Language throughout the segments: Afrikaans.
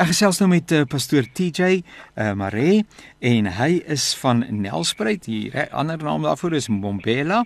Ek gesels nou met uh, pastoor TJ uh, eh, Mare en hy is van Nelspruit. Die ander naam daarvoor is Mbombela.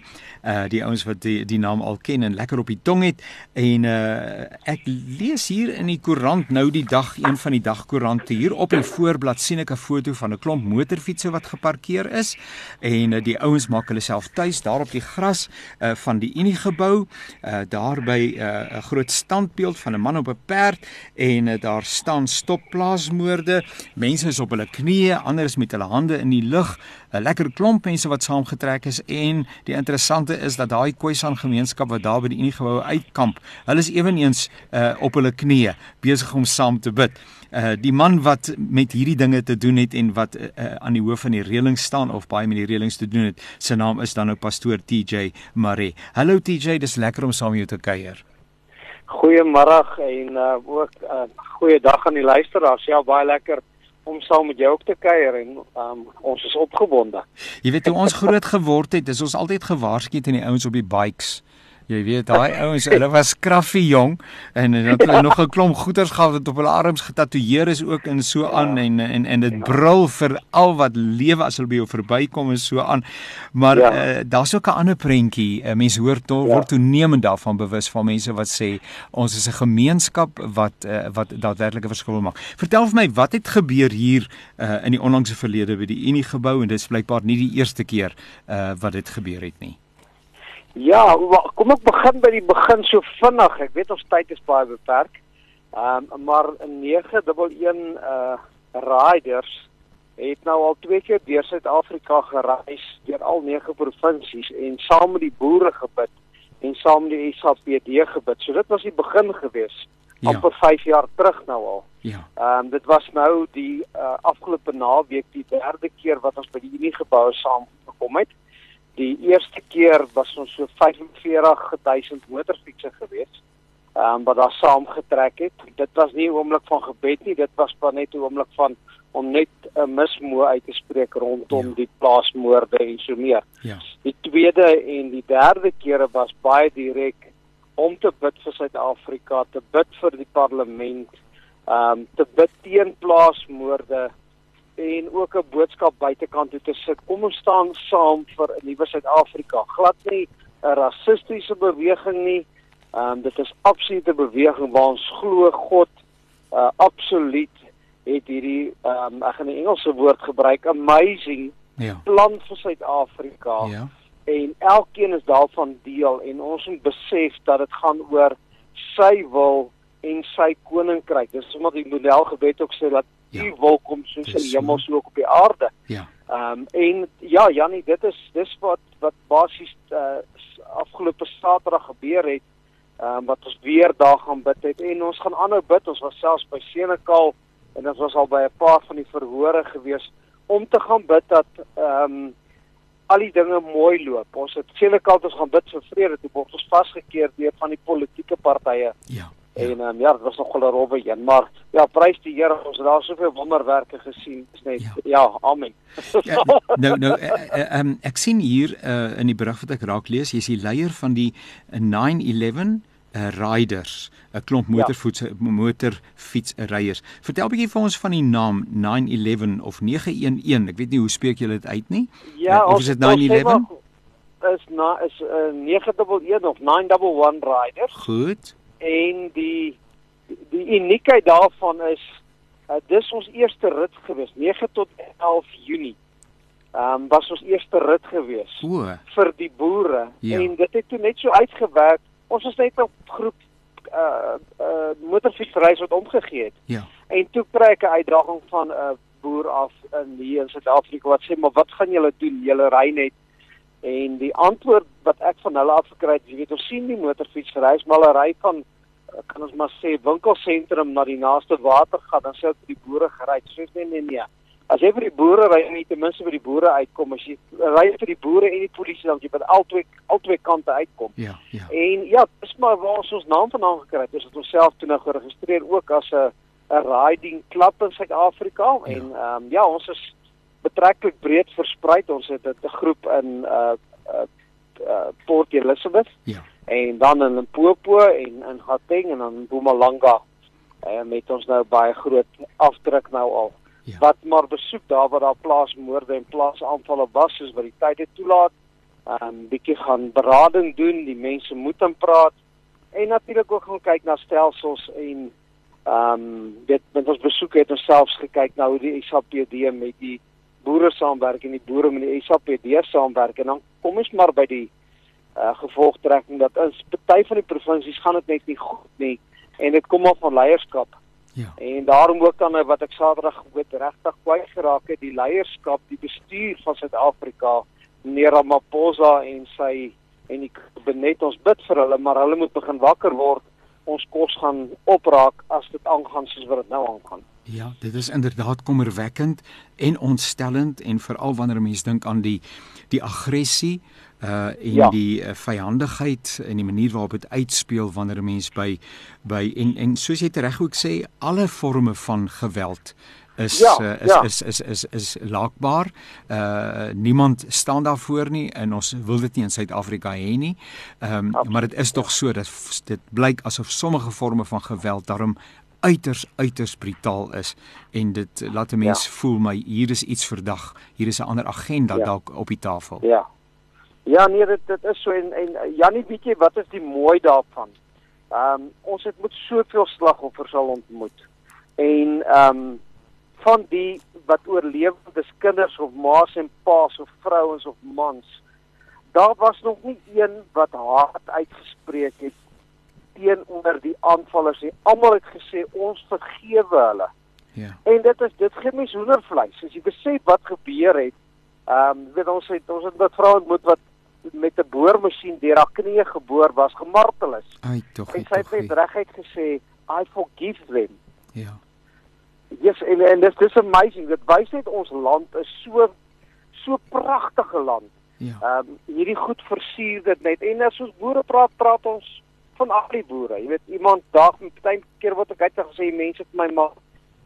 Uh die ouens wat die, die naam al ken en lekker op die tong het en uh ek lees hier in die koerant nou die dag een van die dagkoerante hier op die voorblad sien ek 'n foto van 'n klomp motorfietsse wat geparkeer is en uh, die ouens maak hulle self tuis daar op die gras uh van die Unie gebou uh daar by 'n uh, groot standbeeld van 'n man op 'n perd en uh, daar staan stop plaasmoorde. Mense is op hulle knieë, ander is met hulle hande in die lug. 'n Lekker klomp mense wat saamgetrek is en die interessante is dat daai Khoisan gemeenskap wat daar by die Unie gebou uitkamp, hulle is ewenigs uh, op hulle knieë besig om saam te bid. Uh die man wat met hierdie dinge te doen het en wat uh, aan die hoof van die reëling staan of baie met die reëlings te doen het, sy naam is dan nou pastoor TJ Marie. Hallo TJ, dis lekker om saam met jou te kuier. Goeiemôre en uh, ook 'n uh, goeie dag aan die luisteraars. Ja, baie lekker om saam met jou ook te kuier en um, ons is opgewonde. Jy weet hoe ons groot geword het, is ons altyd gewaarsku teen die ouens op die bikes. Jy weet daai ouens, hulle was kraffie jong en hulle het nog 'n klomp goeters gehad wat op hulle arms getatoeëer is ook en so aan ja. en en en dit brul vir al wat lewe as hulle by jou verbykom en so aan. Maar ja. uh, daar's ook 'n ander prentjie. Uh, mense hoor to, ja. word toenemend daarvan bewus van mense wat sê ons is 'n gemeenskap wat uh, wat daadwerklike verskil maak. Vertel vir my wat het gebeur hier uh, in die onlangse verlede by die Unie gebou en dit is blykbaar nie die eerste keer uh, wat dit gebeur het nie. Ja, kom ek begin by die begin so vinnig. Ek weet ons tyd is baie beperk. Ehm um, maar 911 uh riders het nou al twee keer deur Suid-Afrika gereis deur al nege provinsies en saam met die boere gebid en saam met die SAPD gebid. So dit was die begin gewees. Ja. amper 5 jaar terug nou al. Ja. Ehm um, dit was nou die uh, afgelope naweek die derde keer wat ons by die Unie gebou saam gekom het. Die eerste keer was ons so 45000 motorfietsse gewees. Ehm um, wat daar saamgetrek het. Dit was nie 'n oomblik van gebed nie, dit was maar net 'n oomblik van om net 'n mismoë uit te spreek rondom ja. die plaasmoorde en so meer. Ja. Die tweede en die derde kere was baie direk om te bid vir Suid-Afrika, te bid vir die parlement, ehm um, te bid teen plaasmoorde en ook 'n boodskap buitekant toe te sit. Kom ons staan saam vir 'n nuwe Suid-Afrika. Glad nie 'n rassistiese beweging nie. Ehm um, dit is absolute beweging waar ons glo God uh absoluut het hierdie ehm um, ek gaan 'n Engelse woord gebruik amazing ja. plan vir Suid-Afrika. Ja. En elkeen is daarvan deel en ons moet besef dat dit gaan oor sy wil en sy koninkryk. Dis sommer die model gebed ook sê dat ja. u wil kom soos in die hemel so ook op die aarde. Ja. Ehm um, en ja, Jannie, dit is dis wat wat basies uh, afgelope Saterdag gebeur het. Ehm um, wat ons weer daar gaan bid het en ons gaan aanhou bid. Ons was selfs by Senekal en ons was al by 'n paar van die verhore gewees om te gaan bid dat ehm um, al die dinge mooi loop. Ons het Senekal ons gaan bid vir vrede toe word ons vasgekeer deur van die politieke partye. Ja. Ja. En um, ja, dit was nog 'n rowwe een, maar ja, prys die Here, ons het daar soveel wonderwerke gesien. Dis net ja, ja amen. ja, nou nou uh, um, ek sien hier uh, in die berig wat ek raak lees, jy's die leier van die 911 uh, riders, 'n klomp motorfiets ja. motorfietsryers. Vertel 'n bietjie vir ons van die naam 911 of 911. Ek weet nie hoe spreek julle dit uit nie. Ja, uh, of is dit 911? Is na is 'n uh, 911 of 911 riders. Goed en die die uniekheid daarvan is uh, dis ons eerste rit gewees 9 tot 11 Junie. Ehm um, was ons eerste rit gewees o. vir die boere ja. en dit het toe net so uitgewerk. Ons was net 'n groep uh uh motorfietsreis wat omgegee het. Ja. En toe kry ek 'n uitdaging van 'n uh, boer af in hier in Suid-Afrika wat sê maar wat gaan julle doen? Julle ry net En die antwoord wat ek van hulle af gekry het, jy weet, ons sien die motorfietsreis maar hulle ry van kan ons maar sê winkelsentrum na die naaste watergat dan sou dit die boere gery. Soos nee nee nee. As jy vir die boere ry, net ten minste vir die boere uitkom. As jy ry vir die boere en die polisie dan jy by albei albei kante uitkom. Ja, ja. En ja, dis maar waar ons ons naam vandaan gekry het. Ons self toe nou geregistreer ook as 'n 'n riding club in Suid-Afrika ja. en ehm um, ja, ons is betreklik breed versprei. Ons het 'n groep in uh uh, uh Port Elizabeth. Ja. En dan in Limpopo en in Gauteng en dan in Mpumalanga. en met ons nou baie groot afdruk nou al. Ja. Wat maar besoek daar waar daar plaasmoorde en plaasaanvalle was soos wat die tyd het toelaat. Um, bietjie gaan berading doen, die mense moet aan praat en natuurlik ook gaan kyk na stelsels en ehm um, dit met ons besoek het ons selfs gekyk na hoe die SAPD met die boere saamwerk en die boere met die SAPD saamwerk en dan kom ons maar by die uh, gevolgtrekking dat in party van die provinsies gaan dit net nie goed nie en dit kom af van leierskap. Ja. En daarom ook dan wat ek Saterdag weet regtig kwyt geraak het die leierskap, die bestuur van Suid-Afrika, meneer Ramaphosa en sy en die kabinet ons bid vir hulle, maar hulle moet begin wakker word. Ons kos gaan opraak as dit aangaan soos wat dit nou aangaan. Ja, dit is inderdaad kommerwekkend en ontstellend en veral wanneer mense dink aan die die aggressie uh en ja. die uh, vyandigheid en die manier waarop dit uitspeel wanneer 'n mens by by en en soos jy reg ook sê alle forme van geweld is, ja, uh, is, ja. is is is is is laakbaar. Uh niemand staan daarvoor nie en ons wil dit nie in Suid-Afrika hê nie. Ehm um, maar dit is tog so dat dit blyk asof sommige forme van geweld daarom uiters uiters brutaal is en dit laat 'n mens ja. voel my hier is iets verdag. Hier is 'n ander agenda ja. dalk op die tafel. Ja. Ja, nee, dit dit is so en en Janie bietjie wat is die mooi daarvan? Ehm um, ons het met soveel slagoffers al ontmoet. En ehm um, van die wat oorlewendes kinders of ma's en pa's of vrouens of mans. Daar was nog nie een wat hard uitgespreek het teenoor die aanvallers nie. Almal het gesê ons vergewe hulle. Ja. En dit is dit gee my hoendervleis. As jy besef wat gebeur het, ehm um, weet ons het ons het 'n vrou ontmoet wat met 'n boormasjien deur haar knie geboor was, gemartel is. Ai tog. En sy het reguit gesê, "I forgive them." Ja. Yes, en en dis dis amazing. Dit wys net ons land is so so pragtige land. Ja. Ehm um, hierdie goed versier dit net. En as ons boere praat, praat ons van al die boere. Jy weet iemand dag met baie keer wat ek uit gesê mense vir my maar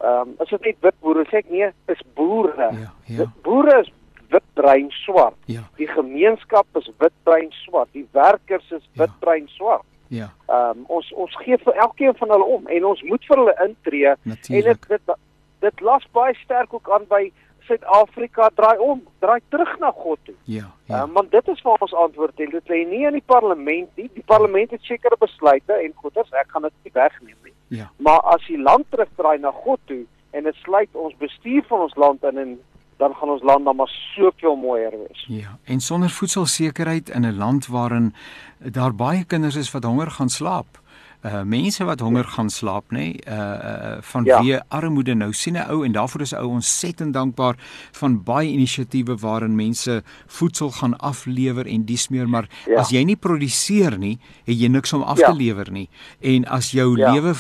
ehm um, as dit net wit boere sê ek nee, is boere. Ja, ja. Boere is wit, bruin, swart. Ja. Die gemeenskap is wit, bruin, swart. Die werkers is wit, ja. bruin, swart. Ja. Ehm um, ons ons gee vir elkeen van hulle om en ons moet vir hulle intree Natuurlijk. en dit dit dit las baie sterk ook aan by Suid-Afrika draai om, draai terug na God toe. Ja. Ja. Um, want dit is vir ons antwoord en dit lê nie in die parlement nie. Die parlement het sekere besluite en goeders, ek gaan dit nie wegneem nie. Ja. Maar as die land terugdraai na God toe en dit sluit ons bestuur van ons land in en dan gaan ons land dan maar soveel mooier wees. Ja, en sonder voedselsekerheid in 'n land waarin daar baie kinders is wat honger gaan slaap. Uh mense wat honger gaan slaap nê nee, uh vanweë ja. armoede nou sien 'n ou en daarvoor is ou ontsettend dankbaar van baie inisiatiewe waarin mense voedsel gaan aflewer en dis meer maar ja. as jy nie produseer nie het jy niks om af ja. te lewer nie en as jou ja. lewe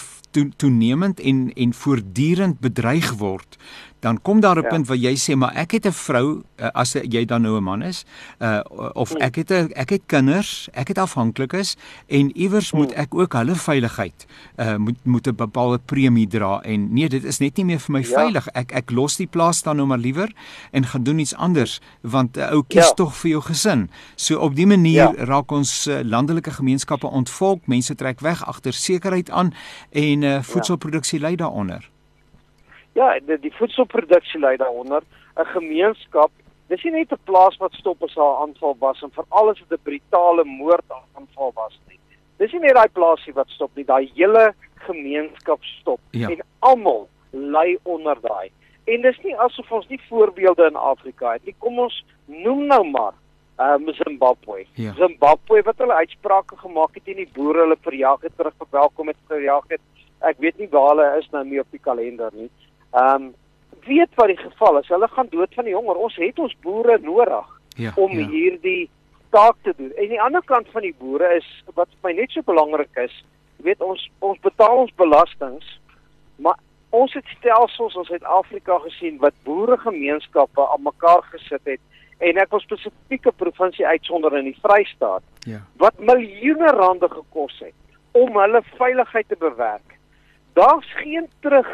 toenemend en en voortdurend bedreig word dan kom daar 'n ja. punt waar jy sê maar ek het 'n vrou uh, as jy dan nou 'n man is uh, of hmm. ek het 'n ek het kinders ek het afhanklikes en iewers moet hmm. ek ook hulle veiligheid uh, moet moet 'n bepaalde premie dra en nee dit is net nie meer vir my ja. veilig ek ek los die plaas dan nou maar liewer en gaan doen iets anders want 'n uh, ou kies ja. tog vir jou gesin so op die manier ja. raak ons uh, landelike gemeenskappe ontvolk mense trek weg agter sekerheid aan en uh, voedselproduksie lei daaronder Ja, die, die voedselproduksie lei daaronder 'n gemeenskap. Dis nie net 'n plaas wat stop as haar aanval was en veral as dit 'n brutale moordaanval was nie. Dis nie net daai plaasie wat stop nie, daai hele gemeenskap stop ja. en almal lei onder daai. En dis nie asof ons nie voorbeelde in Afrika het nie. Kom ons noem nou maar um, Zimbabwe. Ja. Zimbabwe wat hulle uitsprake gemaak het teen die boere, hulle verjaag het terug verwelkom het verjaag het. Ek weet nie waar hulle is nou nie op die kalender nie. Ehm um, weet wat die geval is. Hulle gaan dood van die honger. Ons het ons boere nodig ja, om ja. hierdie taak te doen. En die ander kant van die boere is wat vir my net so belangrik is, weet ons ons betaal ons belastings, maar ons het stelsels in Suid-Afrika gesien wat boeregemeenskappe aan mekaar gesit het en ek wil spesifieke provinsie uitsonder in die Vrystaat ja. wat miljoene rande gekos het om hulle veiligheid te bewerk. Daar's geen terug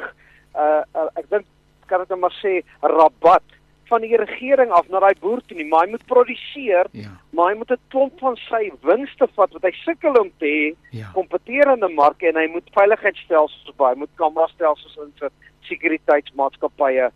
uh, uh ek dink kan dit net maar sê rabat van die regering af na daai boer toe nie, maar hy moet produseer, Ja. maar hy moet 'n klomp van sy winste vat wat hy sukkel om te hê, Ja. kompeterende marke en hy moet veiligheidsstelsels op, hy moet kamerastelsels in vir sekuriteitsmaatskappye.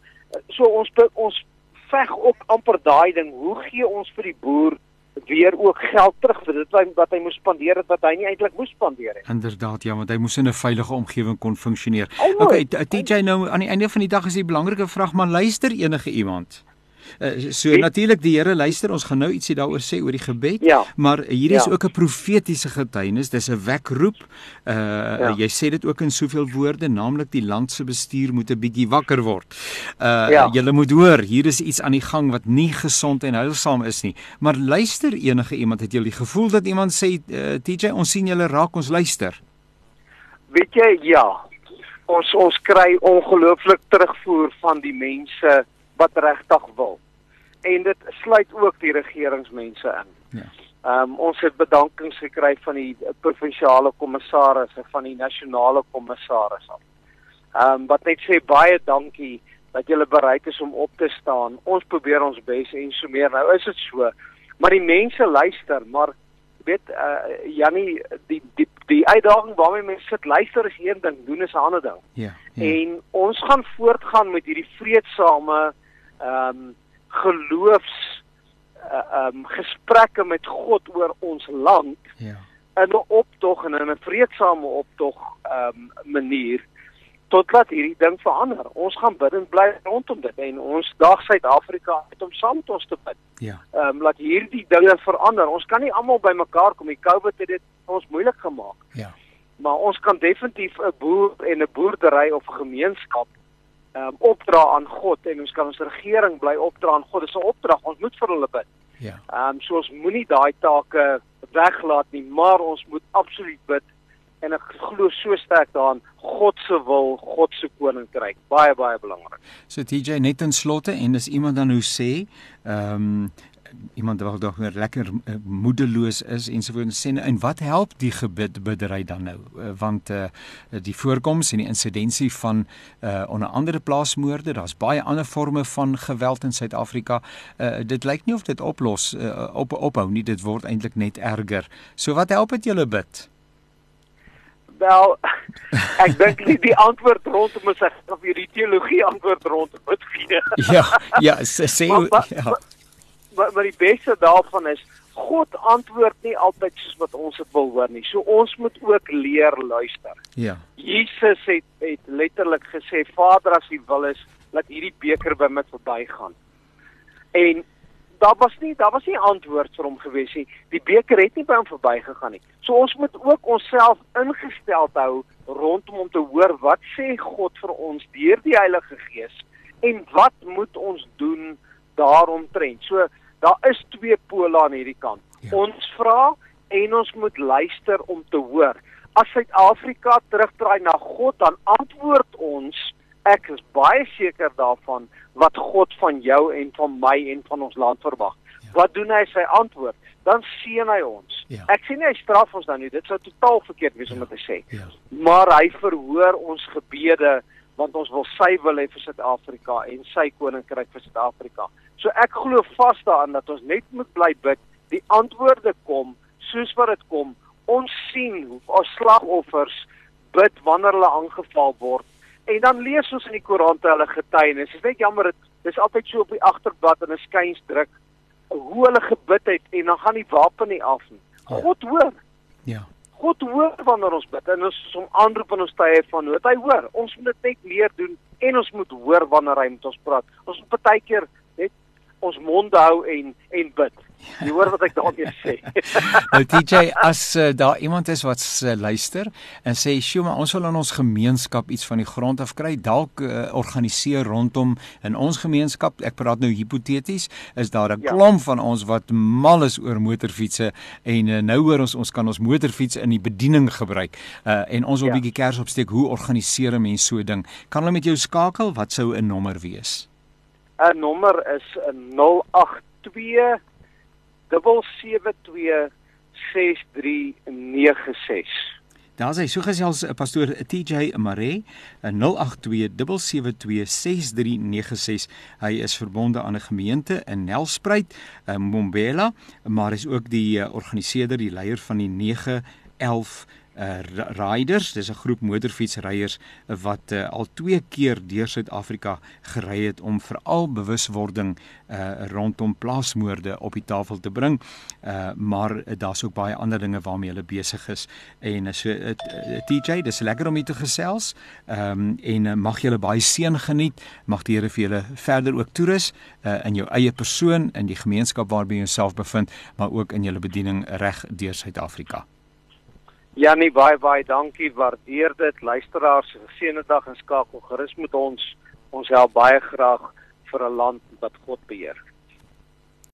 So ons ons veg ook amper daai ding, hoe gee ons vir die boer weer ook geld terug vir dit wat hy, moes spandeer het wat hy nie eintlik moes spandeer het. Inderdaad ja, want hy moes in 'n veilige omgewing kon funksioneer. Almoes. Okay, TJ nou aan die einde van die dag is die belangrike vraag maar luister enige iemand. Uh, so natuurlik die Here luister, ons gaan nou ietsie daaroor sê oor die gebed, Ja. maar hier is Ja. ook 'n profetiese getuienis, dis 'n wekroep. Uh Ja. jy sê dit ook in soveel woorde, naamlik die land se bestuur moet 'n bietjie wakker word. Uh Ja. julle moet hoor, hier is iets aan die gang wat nie gesond en heilsaam is nie. Maar luister enige iemand, het jy die gevoel dat iemand sê uh, TJ, ons sien julle raak, ons luister. Weet jy, ja. Ons ons kry ongelooflik terugvoer van die mense wat regtig wil. En dit sluit ook die regeringsmense in. Ja. Ehm um, ons het bedankings gekry van die provinsiale kommissarisse, van die nasionale kommissaris af. Ehm um, wat net sê baie dankie dat julle bereid is om op te staan. Ons probeer ons bes en so meer. Nou is dit so. Maar die mense luister, maar weet uh Jannie die die die uitdaging waarmee mense sit luister is een ding, doen is 'n ander ding. Ja. ja. En ons gaan voortgaan met hierdie vreedsame ehm um, geloofs uh, ehm um, gesprekke met God oor ons land Ja. in 'n optog en in 'n vreedsame optog ehm um, manier totdat hierdie ding verander. Ons gaan bidend bly rondom dit en ons dag Suid-Afrika uit om saam met ons te bid. Ja. Ehm um, laat hierdie dinge verander. Ons kan nie almal bymekaar kom. Die COVID het dit ons moeilik gemaak. Ja. Maar ons kan definitief 'n boer en 'n boerdery of gemeenskap um, opdra aan God en ons kan ons regering bly opdra aan God. Dis 'n opdrag. Ons moet vir hulle bid. Ja. Ehm um, so ons moenie daai take weglaat nie, maar ons moet absoluut bid en ek glo so sterk daarin God se wil, God se koninkryk. Baie baie belangrik. So TJ net in slotte en as iemand dan hoe sê, ehm um, iemand wat dalk weer lekker uh, moedeloos is ensovoorts sê nou, en wat help die gebid biddery dan nou? Uh, want uh, die voorkoms en die insidensie van uh, onder andere plaasmoorde daar's baie ander forme van geweld in Suid-Afrika. Uh, dit lyk nie of dit oplos uh, op ophou nie dit word eintlik net erger. So wat help dit julle bid? Wel, ek dink nie die antwoord rondom is of hierdie teologie antwoord rondom dit gee. ja ja sê sê Maar- maar- ja. Maar maar die beste daarvan is God antwoord nie altyd soos wat ons dit wil hoor nie. So ons moet ook leer luister. ja Jesus het het letterlik gesê Vader as U wil is laat hierdie beker by my verbygaan. En daar was nie daar was nie antwoord vir hom gewees nie. Die beker het nie by hom verbygegaan nie. So ons moet ook onsself ingestel hou rondom om te hoor wat sê God vir ons deur die Heilige Gees en wat moet ons doen daaromtrent. So daar is twee pole aan hierdie kant. Ja. Ja. Ons vra en ons moet luister om te hoor. As Suid-Afrika terugdraai na God, dan antwoord ons ek is baie seker daarvan wat God van jou en van my en van ons land verwag. Ja. Wat doen hy sy antwoord? Dan seën hy ons. Ja. Ek sê nie hy straf ons nou nie, dit sou totaal verkeerd wees om dit te sê. ja Maar hy verhoor ons gebede want ons wil sy wil hê vir Suid-Afrika en sy koninkryk vir Suid-Afrika. So ek glo vas daaraan dat ons net moet bly bid. Die antwoorde kom soos wat dit kom. Ons sien hoe ons slagoffers bid wanneer hulle aangeval word. En dan lees ons in die koerante hulle getuienis. Dit is net jammer dit dis altyd so op die agterblad en 'n skynsdruk hoe hulle gebid het en dan gaan die wapen nie af nie. Ja. God hoor. ja God hoor wanneer ons bid en ons hom aanroep in ons tye van nood. Hy hoor. Ons moet dit net leer doen en ons moet hoor wanneer hy met ons praat. Ons moet partykeer net ons mond hou en en bid. Jy hoor wat ek daarmee sê. Nou TJ, as uh, daar iemand is wat uh, luister en sê, "Sjoe, maar ons wil in ons gemeenskap iets van die grond af kry, dalk uh, organiseer rondom in ons gemeenskap, ek praat nou hipoteties, is daar 'n Ja. klomp van ons wat mal is oor motorfietsse en uh, nou hoor ons ons kan ons motorfiets in die bediening gebruik uh, en ons wil 'n Ja. bietjie kers opsteek. Hoe organiseer 'n mens so 'n ding? Kan hulle met jou skakel? Wat sou 'n nommer wees? 'n Nommer is 082 772 6396. Daar's hy so gesels uh, pastoor TJ Mare 0827726396. Hy is verbonde aan 'n gemeente in Nelspruit, uh, Mbombela, maar is ook die organiseerder, die leier van die 911 uh riders, dis 'n groep motorfietsryers wat uh, al twee keer deur Suid-Afrika gery het om veral bewuswording uh rondom plaasmoorde op die tafel te bring. Uh maar uh, daar's ook baie ander dinge waarmee hulle besig is. En so uh, uh, TJ, dis lekker om hier te gesels. Ehm um, en uh, mag julle baie seën geniet. Mag die Here vir julle verder ook toerus uh in jou eie persoon in die gemeenskap waarby jy jouself bevind, maar ook in julle bediening reg deur Suid-Afrika. Janie baie baie dankie. Waardeer dit. Luisteraars, geseënde dag en skakel gerus met ons. Ons help baie graag vir 'n land wat God beheer.